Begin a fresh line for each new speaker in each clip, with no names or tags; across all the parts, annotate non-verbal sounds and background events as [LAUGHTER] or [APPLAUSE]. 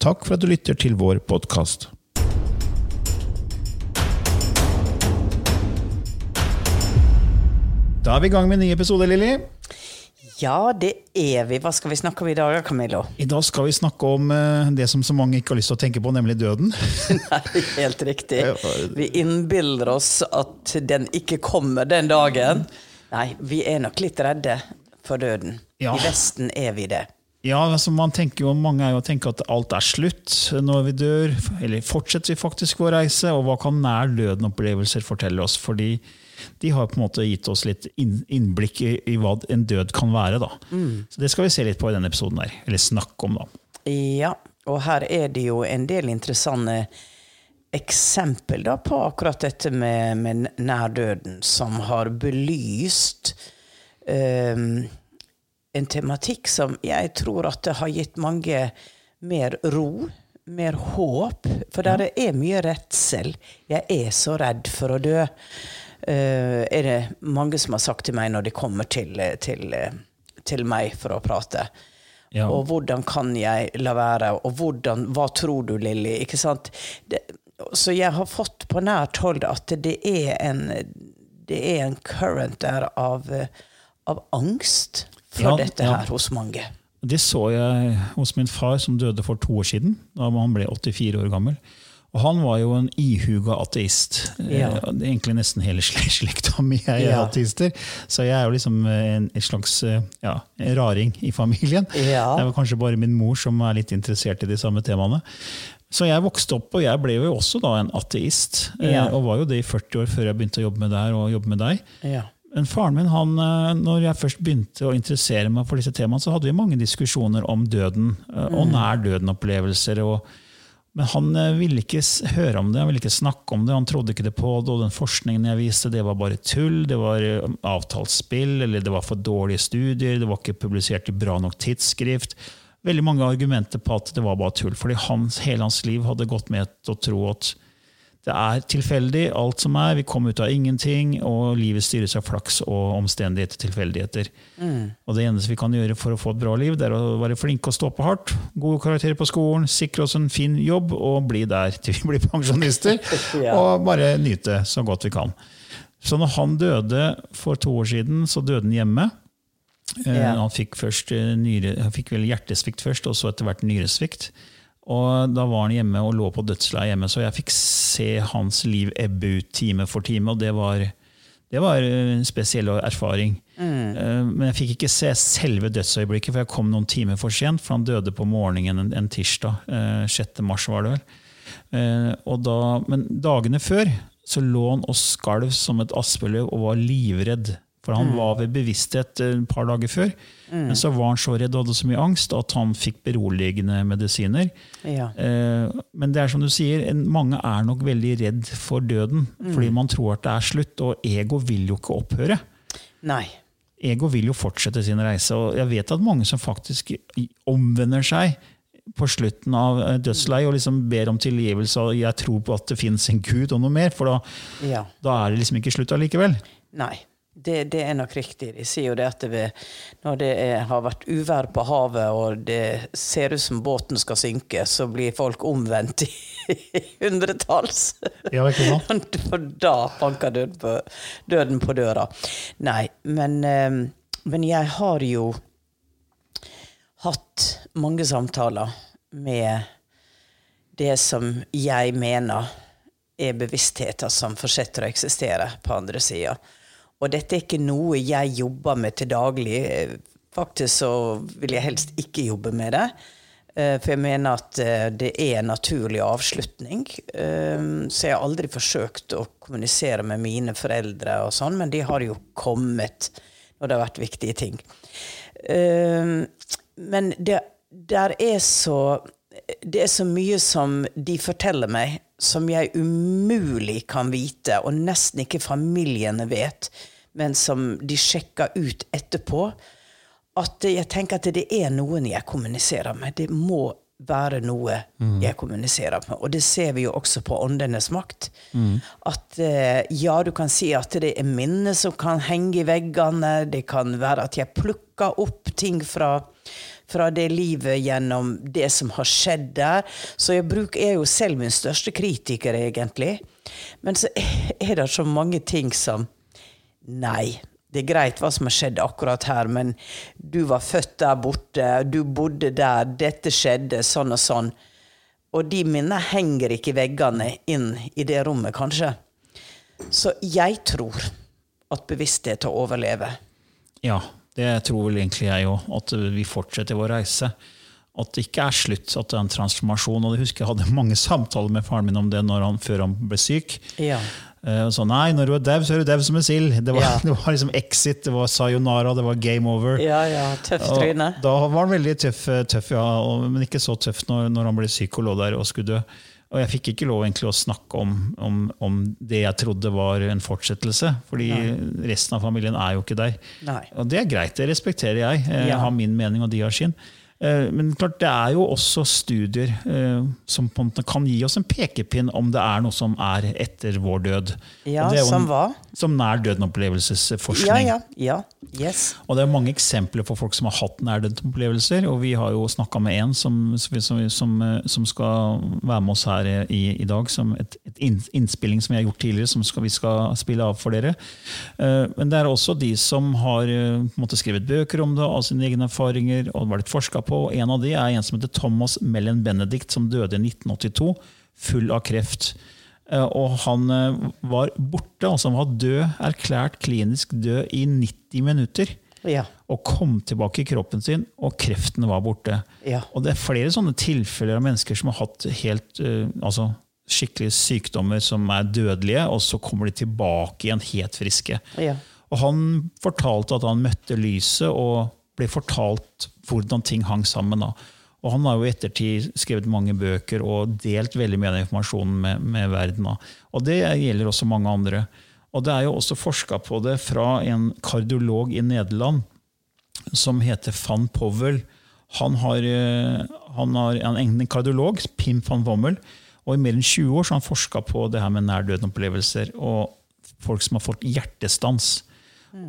Takk for at du lytter til vår podkast. Da er vi i gang med en ny episode, Lilly.
Ja, det er vi. Hva skal vi snakke om i dag, Camillo?
I dag skal vi snakke om eh, det som så mange ikke har lyst til å tenke på, nemlig døden. [LAUGHS]
Nei, helt riktig. Vi innbiller oss at den ikke kommer den dagen. Nei, vi er nok litt redde for døden.
Ja.
I Vesten er vi det.
Ja, altså man tenker jo, Mange er jo tenker at alt er slutt når vi dør. Eller fortsetter vi faktisk vår reise? Og hva kan nær døden-opplevelser fortelle oss? Fordi de har på en måte gitt oss litt innblikk i, i hva en død kan være. da. Mm. Så Det skal vi se litt på i denne episoden. der, Eller snakke om, da.
Ja, og her er det jo en del interessante eksempel da på akkurat dette med, med nær døden, som har belyst um, en tematikk som jeg tror at det har gitt mange mer ro, mer håp. For der er mye redsel. Jeg er så redd for å dø. Uh, er det mange som har sagt til meg når de kommer til, til, til meg for å prate. Ja. Og hvordan kan jeg la være? Og hvordan, hva tror du, Lilly? Ikke sant? Det, så jeg har fått på nært hold at det er en, det er en current der av, av angst for ja, dette her ja. hos mange.
Det så jeg hos min far, som døde for to år siden. da Han ble 84 år gammel. Og han var jo en ihuga ateist. Ja. Eh, egentlig nesten hele [LAUGHS] slekta mi er ja. ateister. Så jeg er jo liksom en, en slags eh, ja, en raring i familien. Ja. Det var kanskje bare min mor som er litt interessert i de samme temaene. Så jeg vokste opp, og jeg ble jo også da en ateist. Eh, ja. Og var jo det i 40 år før jeg begynte å jobbe med det her og jobbe med deg. Men faren min, han, når jeg først begynte å interessere meg for disse temaene, så hadde vi mange diskusjoner om døden og mm. nær døden-opplevelser. men han eh, ville ikke høre om det, han ville ikke snakke om det, han trodde ikke det på det. Og den forskningen jeg viste, det var bare tull, det var eh, avtalt spill, eller det var for dårlige studier, det var ikke publisert i bra nok tidsskrift. Veldig mange argumenter på at det var bare tull, fordi hans, hele hans liv hadde gått med til å tro at det er tilfeldig, alt som er. Vi kom ut av ingenting, og livet styres av flaks og omstendigheter, tilfeldigheter. Mm. Og det eneste vi kan gjøre for å få et bra liv, det er å være flinke og stå på hardt. Gode karakterer på skolen, sikre oss en fin jobb og bli der til vi blir pensjonister. [LAUGHS] ja. Og bare nyte så godt vi kan. Så når han døde for to år siden, så døde han hjemme. Yeah. Han fikk, først eh, nyre, han fikk vel hjertesvikt først, og så etter hvert nyresvikt. Og Da var han hjemme og lå på dødsleiet hjemme, så jeg fikk se hans liv ebbe ut time for time. og det var, det var en spesiell erfaring. Mm. Eh, men jeg fikk ikke se selve dødsøyeblikket, for jeg kom noen timer for sent. For han døde på morgenen en, en tirsdag. 6. Eh, mars var det vel. Eh, da, men dagene før så lå han og skalv som et aspeløv og var livredd for han mm. var ved bevissthet et par dager før. Mm. Men så var han så redd og hadde så mye angst at han fikk beroligende medisiner. Ja. Eh, men det er som du sier, mange er nok veldig redd for døden. Mm. Fordi man tror at det er slutt, og ego vil jo ikke opphøre.
Nei.
Ego vil jo fortsette sin reise. Og jeg vet at mange som faktisk omvender seg på slutten av eh, dødsleiet og liksom ber om tilgivelse og 'jeg tror på at det fins en gud' og noe mer, for da,
Ja.
da er det liksom ikke slutt allikevel.
Nei, det, det er nok riktig. De sier jo det at det når det er, har vært uvær på havet og det ser ut som båten skal synke, så blir folk omvendt i [LAUGHS] hundretalls.
Ja? [LAUGHS]
For da banker døden på, døden på døra. Nei, men, eh, men jeg har jo hatt mange samtaler med det som jeg mener er bevisstheter som fortsetter å eksistere på andre sida. Og dette er ikke noe jeg jobber med til daglig. Faktisk så vil jeg helst ikke jobbe med det. Eh, For jeg mener at eh, det er en naturlig avslutning. Eh, Så jeg har aldri forsøkt å kommunisere med mine foreldre, og sånn, men de har jo kommet når det har vært viktige ting. Men det der er så det er så mye som de forteller meg, som jeg umulig kan vite, og nesten ikke familiene vet, men som de sjekker ut etterpå, at jeg tenker at det er noen jeg kommuniserer med. Det må være noe jeg kommuniserer med. Og det ser vi jo også på Åndenes makt. At eh, ja, du kan si at det er minner som kan henge i veggene. Det kan være at jeg plukker opp ting fra, fra det livet gjennom det som har skjedd der. Så jeg er jo selv min største kritiker, egentlig. Men så [LAUGHS] er det så mange ting som Nei, det er greit hva som har skjedd akkurat her, men du var født der borte, du bodde der, dette skjedde, sånn og sånn. Og de minnene henger ikke i veggene inn i det rommet, kanskje. Så jeg tror at bevissthet overlever.
Ja, det tror vel egentlig jeg òg. At vi fortsetter vår reise. At det ikke er slutt, at det er en transformasjon. Og jeg husker jeg hadde mange samtaler med faren min om det når han, før han ble syk.
Ja.
Eh, Og så, nei, når du er dau, så er du dau som en sild. Det, var-
Ja. [LAUGHS]
det var liksom exit, det var sayonara, det var game over.
Ja, ja, tøft
Og
tryne.
Da var han veldig tøff, tøff ja, men ikke så tøff når, når han ble syk og lå der og skulle dø. Og jeg fikk ikke lov egentlig å snakke om, om, om det jeg trodde var en fortsettelse, fordi resten av familien er jo ikke der.
Nei.
Og det er greit, det respekterer jeg. Eh, Jeg
Ja.
har min mening, og de har sin. Eh, Men klart, det er jo også studier eh, som på en måte kan gi oss en pekepinn om det er noe som er etter vår død.
Ja,
er jo
som hva?
Som nær døden-opplevelsesforskning.
ja, ja. Yes.
Og det er mange eksempler på folk som har hatt nær døden-opplevelser. Og vi har jo snakka med en som, som, som, som skal være med oss her i, i dag. Som et, et innspilling som vi har gjort tidligere, som skal, vi skal spille av for dere. Eh, Men det er også de som har eh, en måte skrevet bøker om det, av sine egne erfaringer, og vært forska på. En av de er en som heter Thomas Mellen Benedict, som døde i 1982, full av kreft. Eh, Og han eh, var borte, altså han var død, erklært klinisk død i 90 minutter.
Ja.
Og kom tilbake i kroppen sin, og kreften var borte.
Ja.
Og det er flere sånne tilfeller av mennesker som har hatt helt eh, altså skikkelige sykdommer som er dødelige, og så kommer de tilbake igjen helt friske.
Ja.
Og han fortalte at han møtte lyset og ble fortalt hvordan ting hang sammen. da. Og han har jo i ettertid skrevet mange bøker og delt veldig mye av den informasjonen med, med verden. da. Og det gjelder også mange andre. Og det er jo også forska på det fra en kardiolog i Nederland som heter van Powell. Han, har, eh, han har en kardiolog, Pim van Wommel, og i mer enn 20 år har han forska på det her med nær-døden-opplevelser og folk som har fått hjertestans.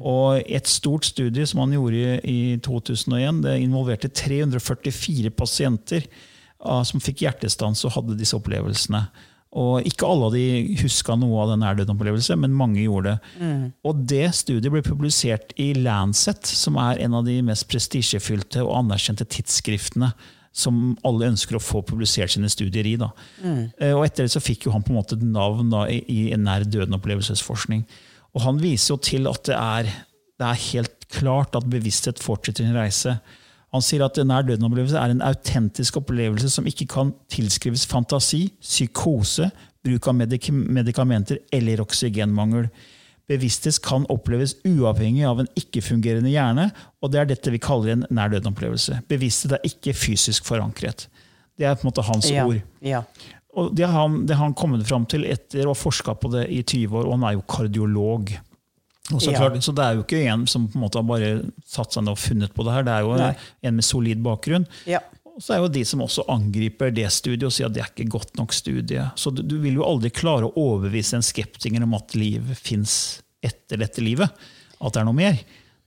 Og Et stort studie som han gjorde i 2001, det involverte 344 pasienter ah, som fikk hjertestans og hadde disse opplevelsene. Og Ikke alle av de huska noe av den nær-døden-opplevelsen, men mange gjorde det. Og Det studiet ble publisert i Lancet, som er en av de mest prestisjefylte og anerkjente tidsskriftene som alle ønsker å få publisert sine studier i. Da. Eh, Og Etter det så fikk jo han på en måte et navn da, i, i nær-døden-opplevelsesforskning. Og Han viser jo til at det er, det er helt klart at bevissthet fortsetter sin reise. Han sier at nær døden-opplevelse er en autentisk opplevelse som ikke kan tilskrives fantasi, psykose, bruk av medik medikamenter eller oksygenmangel. Bevissthet kan oppleves uavhengig av en ikke-fungerende hjerne, og det er dette vi kaller en nær døden-opplevelse. Bevissthet er ikke fysisk forankret. Det er på en måte hans
Ja.
ord.
Ja.
Og det har han, det har han kommet fram til etter å ha forska på det i 20 år, og han er jo kardiolog. Og så,
Ja.
klart, så det er jo ikke en som på en måte har bare satt seg ned og funnet på det her, det er jo
Nei.
en med solid bakgrunn.
Ja.
Og så er jo de som også angriper det studiet og sier at det er ikke godt nok studie. Så du, du vil jo aldri klare å overbevise en skeptiker om at liv fins etter dette livet. At det er noe mer.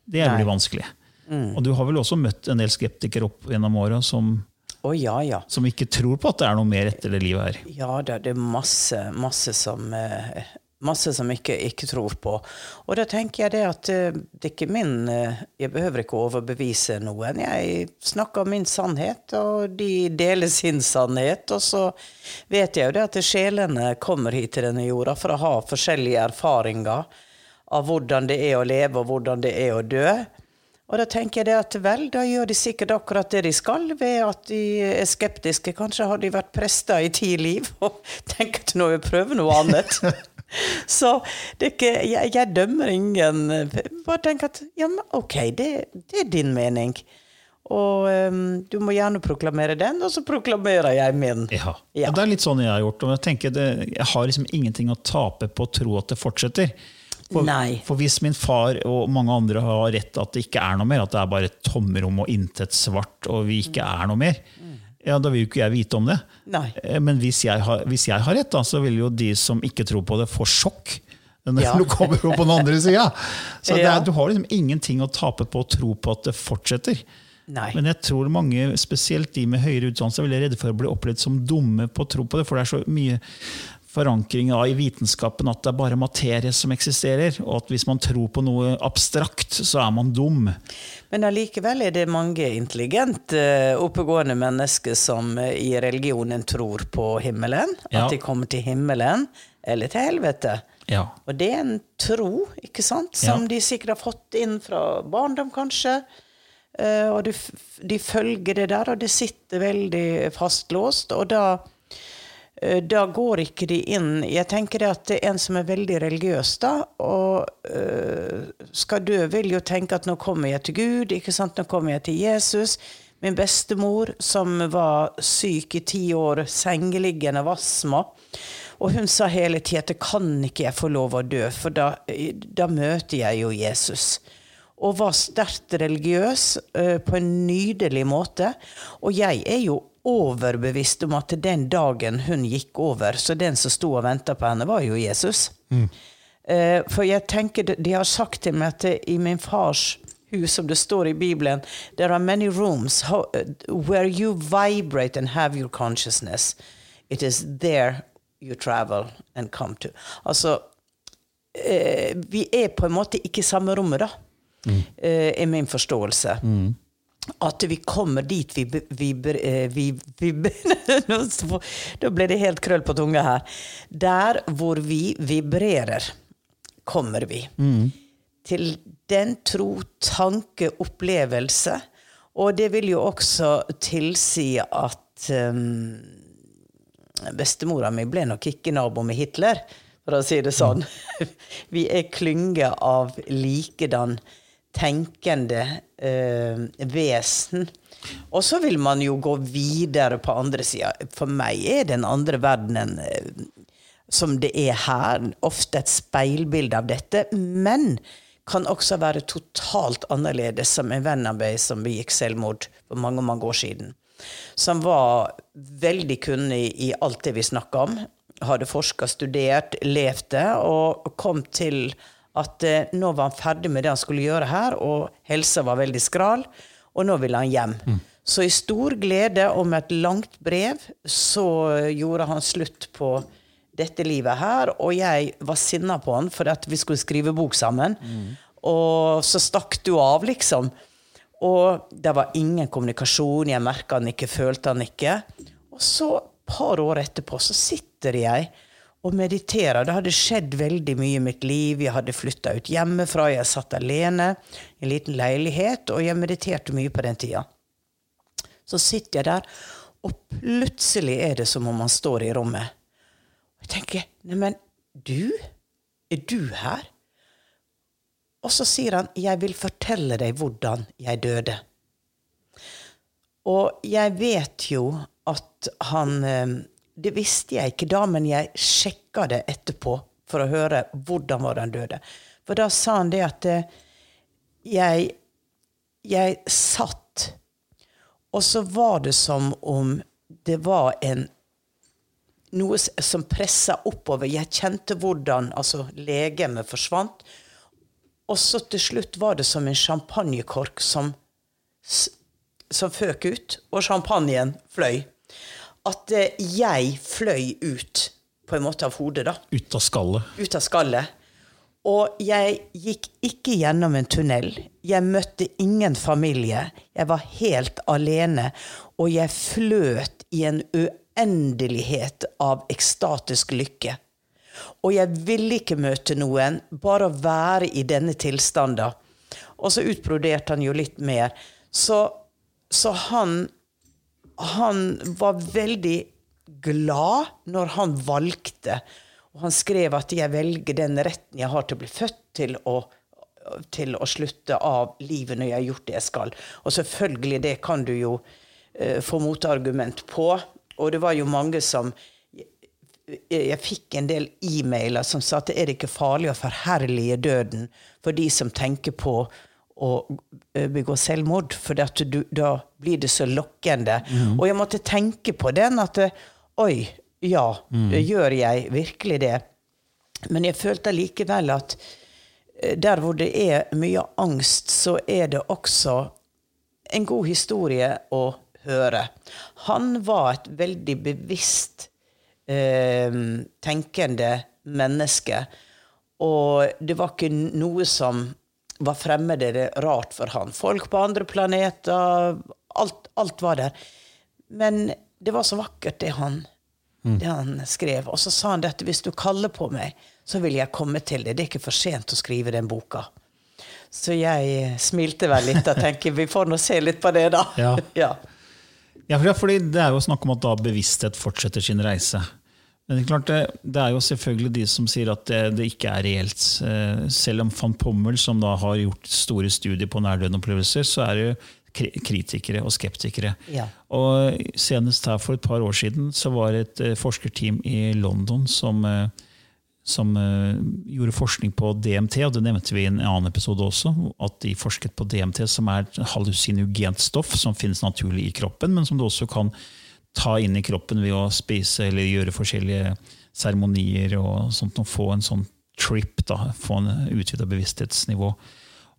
Det blir vanskelig. Mm. Og du har vel også møtt en del skeptikere opp gjennom åra som,
oh, ja, ja.
som ikke tror på at det er noe mer etter det livet her?
Ja, det, er masse, masse som eh, masse som ikke, ikke tror på. Og da tenker jeg det at eh, det er ikke min eh, Jeg behøver ikke overbevise noen. Jeg snakker min sannhet, og de deler sin sannhet. Og så vet jeg jo det at sjelene kommer hit til denne jorda for å ha forskjellige erfaringer av hvordan det er å leve, og hvordan det er å dø. Og da tenker jeg det at vel, da gjør de sikkert akkurat det de skal, ved at de er skeptiske. Kanskje har de vært prester i ti liv [LAUGHS] og tenker at nå vil jeg prøve noe annet. [LAUGHS] Så det ikke, jeg, jeg, dømmer ingen. Bare tenk at ja, men ok, det, det er din mening. Og um, du må gjerne proklamere den, og så proklamerer jeg min.
Ja, ja. Det er litt sånn jeg har gjort. Og jeg tenker det, jeg har liksom ingenting å tape på å tro at det fortsetter. For, for, hvis min far og mange andre har rett at det ikke er noe mer, at det er bare et tomrom og intet svart, og vi ikke er noe mer, ja, da vil jo ikke jeg vite om det.
Nei.
Eh, men hvis jeg, har, hvis jeg har rett, da, så vil jo de som ikke tror på det, få sjokk [LAUGHS] når ja. du kommer opp på den andre sida. [LAUGHS] Så ja. er, du har liksom ingenting å tape på å tro på at det fortsetter.
Nei.
Men jeg tror mange, spesielt de med høyere utdannelse, er veldig redde for å bli opplevd som dumme på å tro på det. For det er så mye forankring i vitenskapen at det er bare materie som eksisterer. Og at hvis man tror på noe abstrakt, så er man dum.
Men allikevel er det mange intelligente, oppegående mennesker som i religionen tror på himmelen. Ja. At de kommer til himmelen eller til helvete.
Ja.
Og det er en tro, ikke sant, som ja. de sikkert har fått inn fra barndom, kanskje. Eh, og de, de følger det der, og det sitter veldig fastlåst. Og da Eh, da går ikke de inn Jeg tenker at en som er veldig religiøs, da, og uh, skal dø, vil jo tenke at nå kommer jeg til Gud, ikke sant? nå kommer jeg til Jesus. Min bestemor, som var syk i ti år, sengeliggende av astma. Og hun sa hele tida at kan ikke jeg få lov å dø, for da, da møter jeg jo Jesus og var sterkt religiøs uh, på en nydelig måte. Og jeg er jo overbevist om at den dagen hun gikk over, så den som sto og venta på henne, var jo Jesus. Mm. Uh, for jeg tenker, De har sagt til meg at i min fars hus, som det står i Bibelen, there are many rooms how, uh, where you vibrate and have your consciousness. It is there you travel and come to. Altså, uh, vi er på en måte ikke i samme rommet, da, mm. er min forståelse. Mm at vi kommer dit vi, vi, eh, vi, vi Da [LAUGHS] ble det helt krøll på tunga her. Der hvor vi vibrerer, kommer vi. Mm. Til den tro, tanke, opplevelse. Og det vil jo også tilsi at um, bestemora mi ble nok ikke nabo med Hitler, for å si det sånn. Mm. [LAUGHS] Vi er klynge av likedan tenkende eh, vesen. Og så vil man jo gå videre på andre sida. For meg er den andre verdenen eh, som det er her, ofte et speilbilde av dette. Men kan også være totalt annerledes, som en venn av meg som begikk selvmord for mange mange år siden. Som var veldig kunnig i alt det vi snakka om. Hadde forska, studert, levd det, og kom til at eh, nå var han ferdig med det han skulle gjøre her, og helsa var veldig skral, og nå ville han hjem. Mm. Så i stor glede og med et langt brev så gjorde han slutt på dette livet her, og jeg var sinna på han for at vi skulle skrive bok sammen. Mm. Og så stakk du av, liksom. Og det var ingen kommunikasjon, jeg merka han ikke, følte han ikke. Og så, et par år etterpå, så sitter jeg og meditere. Det hadde skjedd veldig mye i mitt liv. Jeg hadde flytta ut hjemmefra, jeg satt alene i en liten leilighet, og jeg mediterte mye på den tida. Så sitter jeg der, og plutselig er det som om han står i rommet. Jeg tenker Neimen, du? Er du her? Og så sier han, 'Jeg vil fortelle deg hvordan jeg døde'. Og jeg vet jo at han eh, det visste jeg ikke da, men jeg sjekka det etterpå for å høre hvordan var han døde. For da sa han det at eh, jeg, jeg satt Og så var det som om det var en noe som pressa oppover. Jeg kjente hvordan altså, legemet forsvant. Og så til slutt var det som en champagnekork som, som føk ut, og champagnen fløy. At eh, jeg fløy ut på en måte av hodet, da.
Ut av skallet.
Ut av skallet. Og jeg gikk ikke gjennom en tunnel. Jeg møtte ingen familie. Jeg var helt alene. Og jeg fløt i en uendelighet av ekstatisk lykke. Og jeg ville ikke møte noen, bare å være i denne tilstanden. Og så utbroderte han jo litt mer. Så, så han, han var veldig glad når han valgte. Og han skrev at 'jeg velger den retten jeg har til å bli født til å, til å slutte av livet når jeg har gjort det jeg skal'. Og selvfølgelig, det kan du jo uh, få motargument på. Og det var jo mange som jeg fikk en del e-mailer som sa at det er ikke farlig å forherlige døden for de som tenker på å eh, begå selvmord, for du, da blir det så lokkende. Mm. Og jeg måtte tenke på den at eh, Oi, ja, mm. gjør jeg virkelig det? Men jeg følte likevel at eh, der hvor det er mye angst, så er det også en god historie å høre. Han var et veldig bevisst eh, tenkende menneske. Og det var ikke noe som var fremmed det rart for han. Folk på andre planeter, alt, alt var der. Men det var så vakkert, det han, mm. det han skrev. Og så sa han dette, hvis du kaller på meg, så vil jeg komme til det. Det er ikke for sent å skrive den boka. Så jeg smilte vel litt og tenker vi får nå se litt på det, da.
Ja. [LAUGHS]
ja.
Ja, fordi Det er jo snakk om at da bevissthet fortsetter sin reise. Men det er, klart det, er jo selvfølgelig de som sier at det, det, ikke er reelt. Eh, selv om van Pommel, som da har gjort store studier på nærdøden-opplevelser, så er det kritikere og skeptikere. Ja. Og Senest her for et par år siden så var det et eh, forskerteam i London som eh, som gjorde forskning på DMT, og det nevnte vi i en annen episode også. At de forsket på DMT, som er et hallusinogent stoff som finnes naturlig i kroppen, men som du også kan ta inn i kroppen ved å spise eller gjøre forskjellige seremonier og sånt, og få en sånn trip, da, få en utvida bevissthetsnivå.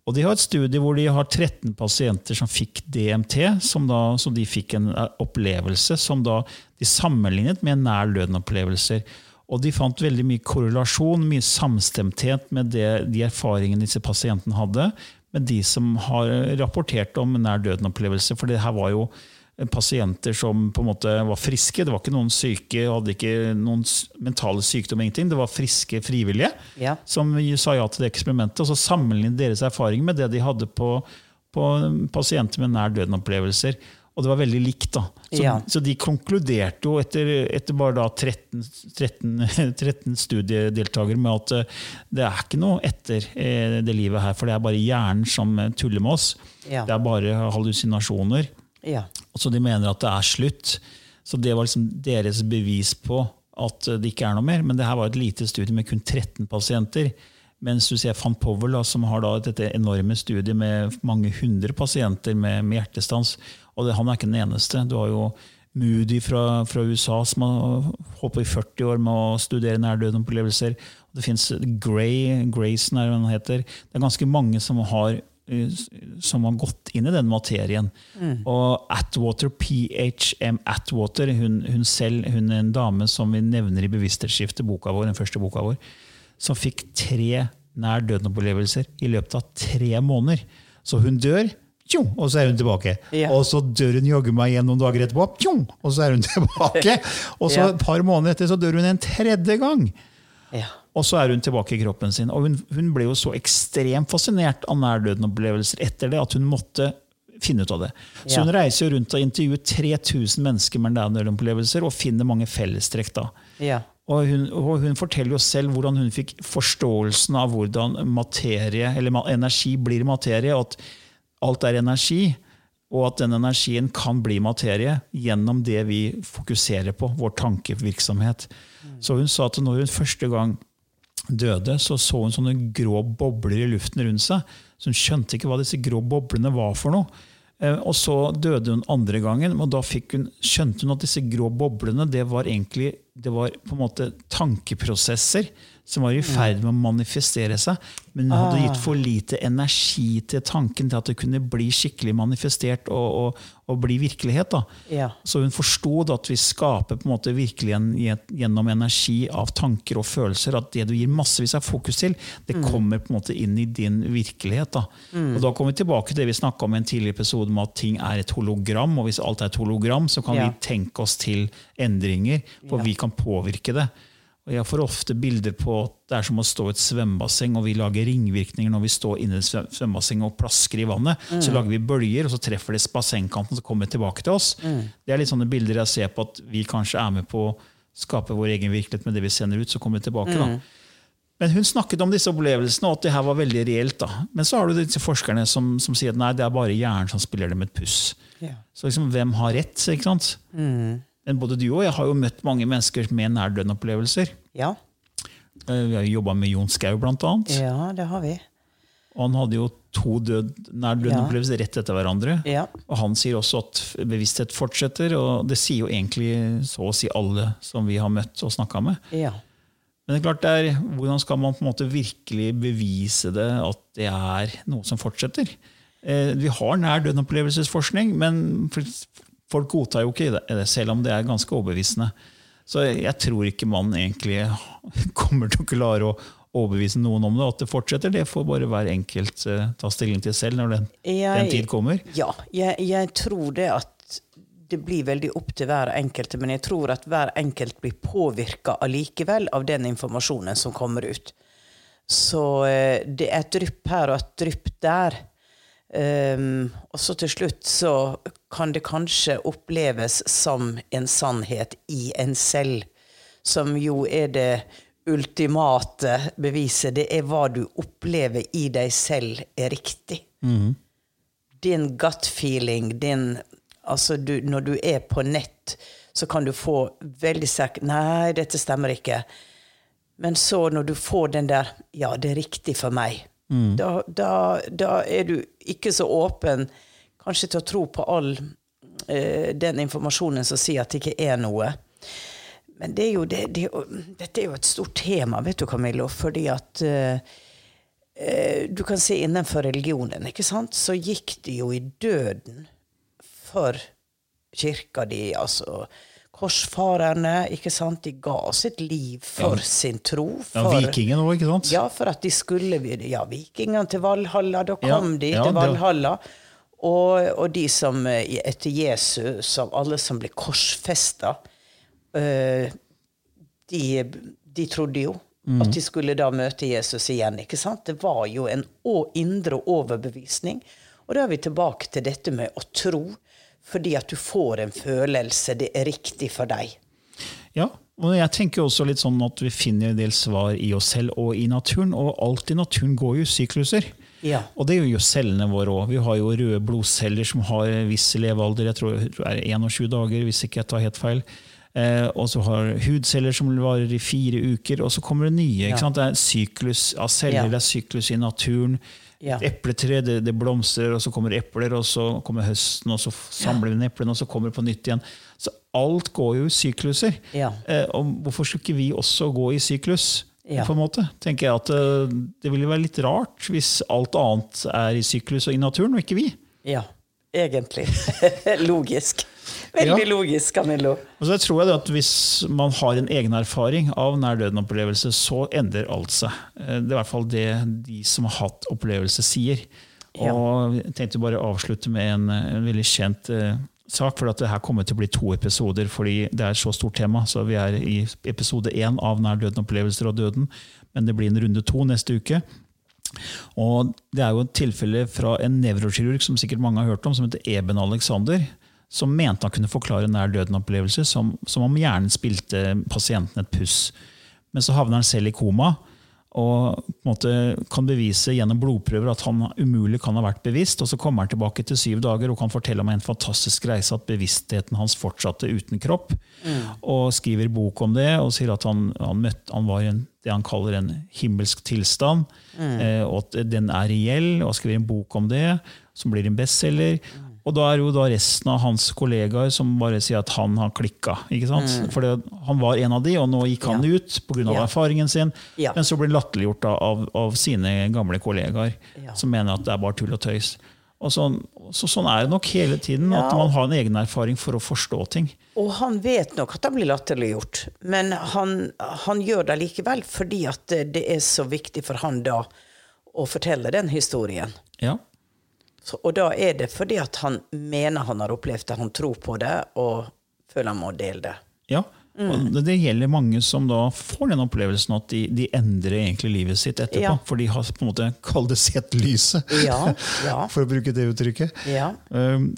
Og De har et studie hvor de har 13 pasienter som fikk DMT, som, da, som de fikk en opplevelse som da de sammenlignet med nær døden-opplevelser. Og de fant veldig mye korrelasjon, mye samstemthet med det, de erfaringene disse pasientene hadde, med de som har rapportert om nær døden-opplevelse. For det her var jo pasienter som på en måte var friske. Det var ikke noen syke, hadde ikke noen mentale sykdom. ingenting. Det var friske frivillige ja. som sa ja til det eksperimentet. Og så sammenlignet deres erfaring med det de hadde på, på pasienter med nær døden-opplevelser. Og det var veldig likt. da. Så, ja. så de konkluderte jo etter, etter bare da 13, 13, 13 studiedeltakere med at eh, det er ikke noe etter eh, det livet her, for det er bare hjernen som tuller med oss. Ja. Det er bare hallusinasjoner. Ja. Så de mener at det er slutt. Så det var liksom deres bevis på at det ikke er noe mer. Men det her var et lite studie med kun 13 pasienter. Mens du ser van Powell, da, som har dette enorme studiet med mange hundre pasienter med, med hjertestans. Og det, han er ikke den eneste. Du har jo Moody fra, fra USA som har holdt på i 40 år med å studere nærdøden-opplevelser. Det fins Gray, Grayson er han heter. Det er ganske mange som har, som har gått inn i den materien. Mm. Og Atwater, PHM Atwater, hun, hun, selv, hun er en dame som vi nevner i Bevissthetsskiftet, boka vår, den første boka vår, som fikk tre nær døden-opplevelser i løpet av tre måneder. Så hun dør Tjo, og så er hun tilbake. Ja. Og så dør hun jaggu meg igjen noen dager etterpå, tjo, og så er hun [LAUGHS] tilbake. Og så et par måneder etter så dør hun en tredje gang. Ja. Og så er hun tilbake i kroppen sin. Og hun, hun ble jo så ekstremt fascinert av nærdøden-opplevelser etter det at hun måtte finne ut av det. Så hun reiser rundt og intervjuer 3000 mennesker med nærdøden-opplevelser og finner mange fellestrekk. da. Ja. Og hun, og hun, forteller jo selv hvordan hun fikk forståelsen av hvordan materie, eller energi blir materie. og at alt er energi, og at den energien kan bli materie gjennom det vi fokuserer på, vår tankevirksomhet. Så hun sa at når hun første gang døde, så så hun sånne grå bobler i luften rundt seg. Så hun skjønte ikke hva disse grå boblene var for noe. Eh, og så døde hun andre gangen, og da hun, skjønte hun at disse grå boblene det var egentlig det var på en måte tankeprosesser som var i ferd med å manifestere seg. Men hun hadde gitt for lite energi til tanken til at det kunne bli skikkelig manifestert og, og, og bli virkelighet.
Ja.
Så hun forsto at vi skaper på en måte virkelig en, gjennom energi av tanker og følelser. At det du gir massevis av fokus til, det kommer på en måte inn i din virkelighet. Da. Og da kommer vi tilbake til det vi snakka om i en tidligere episode, om at ting er et hologram. Og hvis alt er et hologram, så kan
Ja.
vi tenke oss til endringer, for vi kan påvirke det. Og Jeg får ofte bilder på at det er som å stå i et svømmebasseng, og vi lager ringvirkninger når vi står inne i et svøm- og plasker i vannet. Så lager vi bølger, og så treffer det bassengkanten, og så kommer det tilbake til oss. Det er litt sånne bilder jeg ser på at vi kanskje er med på å skape vår egen virkelighet med det vi sender ut. så kommer det tilbake da. Men hun snakket om disse opplevelsene, og at det her var veldig reelt. da. Men så har du disse forskerne som, som sier at nei, det er bare hjernen som spiller dem et puss.
Ja.
Så liksom, hvem har rett? ikke sant? Men både du og jeg har jo møtt mange mennesker med nærdøden-opplevelser.
Ja.
Eh, Vi har jo jobba med Jon Skau, blant annet.
ja, det har vi.
Og han hadde jo to død, nærdøden-opplevelser rett etter hverandre.
Ja.
Og han sier også at bevissthet fortsetter, og det sier jo egentlig så å si alle som vi har møtt og snakka med.
Ja.
Men det er klart det er, hvordan skal man på en måte virkelig bevise det at det er noe som fortsetter? Eh, vi har nær døden-opplevelsesforskning, men folk godtar jo ikke det, selv om det er ganske overbevisende. Så jeg tror ikke man egentlig [LAUGHS] kommer til å klare å overbevise noen om det. At det fortsetter, det får bare hver enkelt eh, ta stilling til selv når den, den tid kommer.
Ja, jeg, jeg tror det at det blir veldig opp til hver enkelt, men jeg tror at hver enkelt blir påvirka allikevel av den informasjonen som kommer ut. Så eh, det er et drypp her og et drypp der. Um, og så til slutt så kan det kanskje oppleves som en sannhet i en selv, som jo er det ultimate beviset. Det er hva du opplever i deg selv er riktig din gut feeling, din Altså, du, når du er på nett, så kan du få veldig sterk Nei, dette stemmer ikke. Men så, når du får den der Ja, det er riktig for meg. Da, da, da er du ikke så åpen kanskje til å tro på all eh, den informasjonen som sier at det ikke er noe. Men det er jo, det, det, dette er jo et stort tema, vet du, Camillo, fordi at eh, eh, du kan se innenfor religionen, ikke sant, så gikk de jo i døden for kirka di, altså korsfarerne, ikke sant, de ga sitt liv for sin tro.
Ja,
Vikingene
Vikingen òg, ikke sant?
ja, for at de skulle Ja, vikingene til Valhalla, da
Ja,
kom de
ja,
til Valhalla. Og, og de som eh, etter Jesus, som alle som ble korsfesta, eh, de, de trodde jo
Mm.
at de skulle da møte Jesus igjen. ikke sant? Det var jo en indre overbevisning. Og da er vi tilbake til dette med å tro, fordi at du får en følelse det er riktig for deg.
Ja, og jeg tenker også litt sånn at vi finner en del svar i oss selv og i naturen. Og alt i naturen går jo sykluser.
Ja.
Og det gjør jo cellene våre òg. Vi har jo røde blodceller som har viss levealder. Jeg tror det er 21 dager, hvis ikke jeg tar helt feil. Eh, og så har hudceller som varer i fire uker, og så kommer det nye.
Ja.
Det er en syklus av celler,
Ja.
det er syklus i naturen.
Ja.
Et epletre det, det blomstrer, og så kommer epler, og så kommer høsten, og så samler vi ja. eplene, og så kommer det på nytt igjen. Så alt går jo i sykluser.
Ja.
Eh, og hvorfor skulle ikke vi også gå i syklus?
Ja.
på en måte? Tenker jeg at det, Det ville være litt rart hvis alt annet er i syklus og i naturen, og ikke vi.
Ja, egentlig. [LAUGHS] logisk. Veldig
Ja.
logisk, Camillo.
Og så tror jeg at Hvis man har en egen erfaring av nær-døden-opplevelse, så endrer alt seg. Eh, Det er i hvert fall det de som har hatt opplevelse, sier.
Ja.
Og Jeg tenkte bare å avslutte med en, en veldig kjent eh, sak. for at det her kommer til å bli to episoder, fordi det er et så stort tema. så Vi er i episode én av nær-døden-opplevelser og døden, men det blir en runde to neste uke. Og Det er jo et tilfelle fra en nevrokirurg som sikkert mange har hørt om, som heter Eben Alexander. Som mente han kunne forklare nær døden-opplevelser som, som om hjernen spilte pasienten et puss. Men så havner han selv i koma og kan bevise gjennom blodprøver at han umulig kan ha vært bevisst. og Så kommer han tilbake til syv dager og kan fortelle om en fantastisk reise at bevisstheten hans fortsatte uten kropp. Og skriver bok om det og sier at han, han, møtte, han var i det han kaller en himmelsk tilstand. Eh, og at den er reell, og skriver en bok om det, som blir en bestselger. Og da er jo da resten av hans kollegaer som bare sier at han har klikka. ikke sant?
Mm.
For han var en av de, og nå gikk han
Ja.
ut pga.
Ja.
erfaringen sin.
Ja.
Men så blir han latterliggjort av, av sine gamle kollegaer,
Ja.
som mener at det er bare tull og tøys. Og sånn, så sånn er det nok hele tiden, at man har en egen erfaring for å forstå ting.
Og han vet nok at han blir latterliggjort, men han, han gjør det likevel fordi at det, det er så viktig for han da å fortelle den historien.
Ja.
Så, og da er det fordi at han mener han har opplevd det, han tror på det, og føler han må dele det.
Ja, og det, det gjelder mange som da får den opplevelsen at de, de endrer egentlig livet sitt etterpå.
Ja.
For de har på en måte kall det sett lyset,
Ja, ja. [LAUGHS]
for å bruke det uttrykket.
Ja.
Um,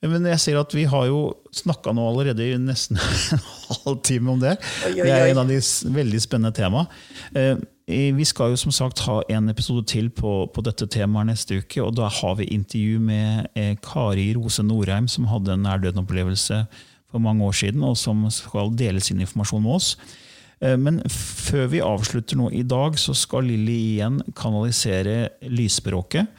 men jeg ser at vi har jo snakka nå allerede i nesten [LAUGHS] en halv time om det.
Oi, oi,
Det er en av de veldig spennende temaene. Eh, Vi skal jo som sagt ha en episode til på, på dette temaet neste uke. og Da har vi intervju med eh, Kari Rose Norheim, som hadde en nær-døden-opplevelse for mange år siden, og som skal dele sin informasjon med oss. Eh, Men før vi avslutter nå i dag, så skal Lilly igjen kanalisere lysspråket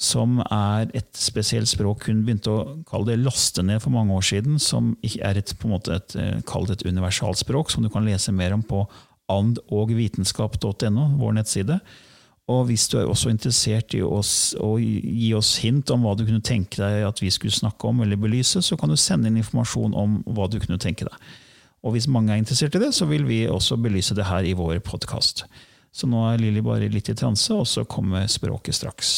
som er et spesielt språk hun begynte å kalle det laste ned for mange år siden, som er et, på en måte et, eh, et universalspråk, som du kan lese mer om på andogvitenskap.no, vår nettside. Og hvis du er også interessert i å gi oss hint om hva du kunne tenke deg at vi skulle snakke om eller belyse, så kan du sende inn informasjon om hva du kunne tenke deg. Og hvis mange er interessert i det, så vil vi også belyse det her i vår podkast. Så nå er Lilly bare litt i transe, og så kommer språket straks.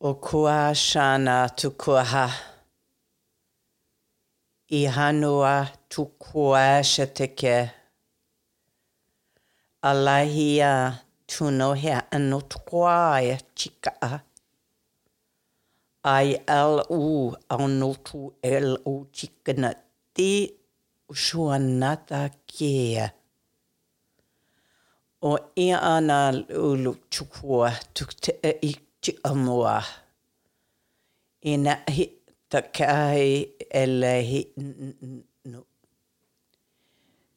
o kua shana tu kua ha. I hanua tu kua se te ke. Alahi a tuno hea anu tu kua e chika a. Ai al u au no tu L O chika na te ushua nata. O ia ana lulu tu kua tuk te e ik Allah. Inahi takai elehi nu.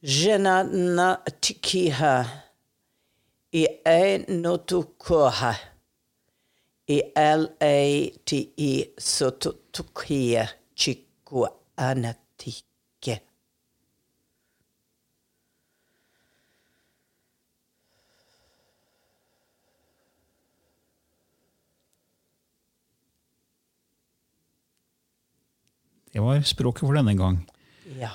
Jena tikiha. I e notukoha. I el e ti i sotutukia.
Det var språket for denne gang.
Ja.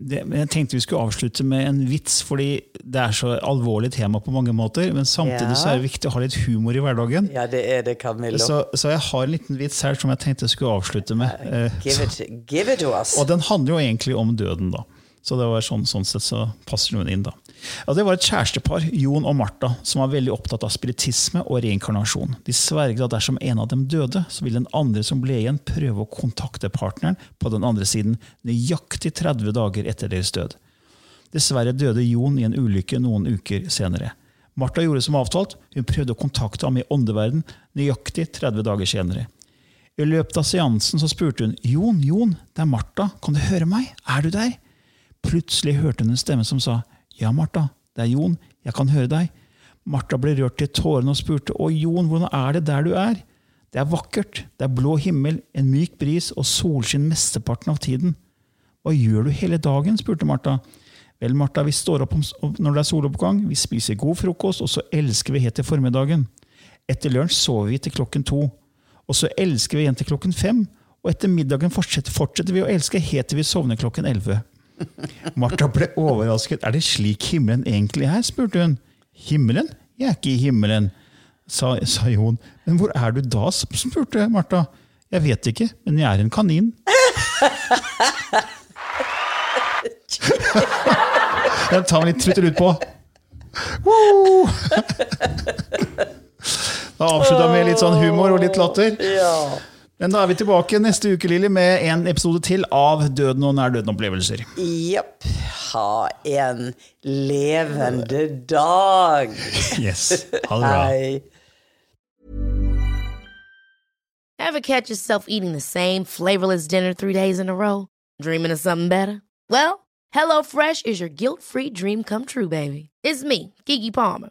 Det, men jeg tenkte vi skulle avslutte med en vits, fordi det er så alvorlig tema på mange måter. Men samtidig
Ja.
så er det viktig å ha litt humor i hverdagen.
ja, det er det, Camillo.
Så, så jeg har en liten vits her som jeg tenkte jeg skulle avslutte med. Uh,
Give it, give it to us.
Og den handler jo egentlig om døden, da. Så det var sånn, sånn sett så passer den inn, da. Ja, det var et kjærestepar, Jon og Martha, som var veldig opptatt av spiritisme og reinkarnasjon. De sverget at dersom en av dem døde, så ville den andre som ble igjen, prøve å kontakte partneren på den andre siden nøyaktig 30 dager etter deres død. Dessverre døde Jon i en ulykke noen uker senere. Martha gjorde som avtalt, hun prøvde å kontakte ham i åndeverden nøyaktig 30 dager senere. I løpet av seansen så spurte hun Jon, Jon, det er Martha, kan du høre meg? Er du der? Plutselig hørte hun en stemme som sa Ja, Martha, det er Jon, jeg kan høre deg. Martha ble rørt til tårene og spurte Å, Jon, hvordan er det der du er? Det er vakkert, det er blå himmel, en myk bris og solskinn mesteparten av tiden. Hva gjør du hele dagen? spurte Martha. Vel, Martha, vi står opp når det er soloppgang, vi spiser god frokost, og så elsker vi helt til formiddagen. Etter lunsj sover vi til klokken to. Og så elsker vi igjen til klokken fem. Og etter middagen fortsetter, fortsetter vi å elske helt til vi sovner klokken elleve. Martha ble overrasket. Er det slik himmelen egentlig er? spurte hun. Himmelen? Jeg er ikke i himmelen, sa, sa Jon. Men hvor er du da? spurte Martha. Jeg vet ikke, men jeg er en kanin. [LAUGHS] Jeg tar litt trutt på. Woo! Da avslutta vi med litt sånn humor og litt latter.
Ja.
Men da er vi tilbake neste uke Lili, med en episode til av Døden og nær-døden-opplevelser.
Jepp. Ha en levende dag. [LAUGHS]
Yes. Ha det bra.
Hei.
Ever catch yourself eating the same flavorless dinner three days in a row? Dreaming of something better? Well, HelloFresh is your guilt free dream come true, baby. It's me, Kiki Palmer.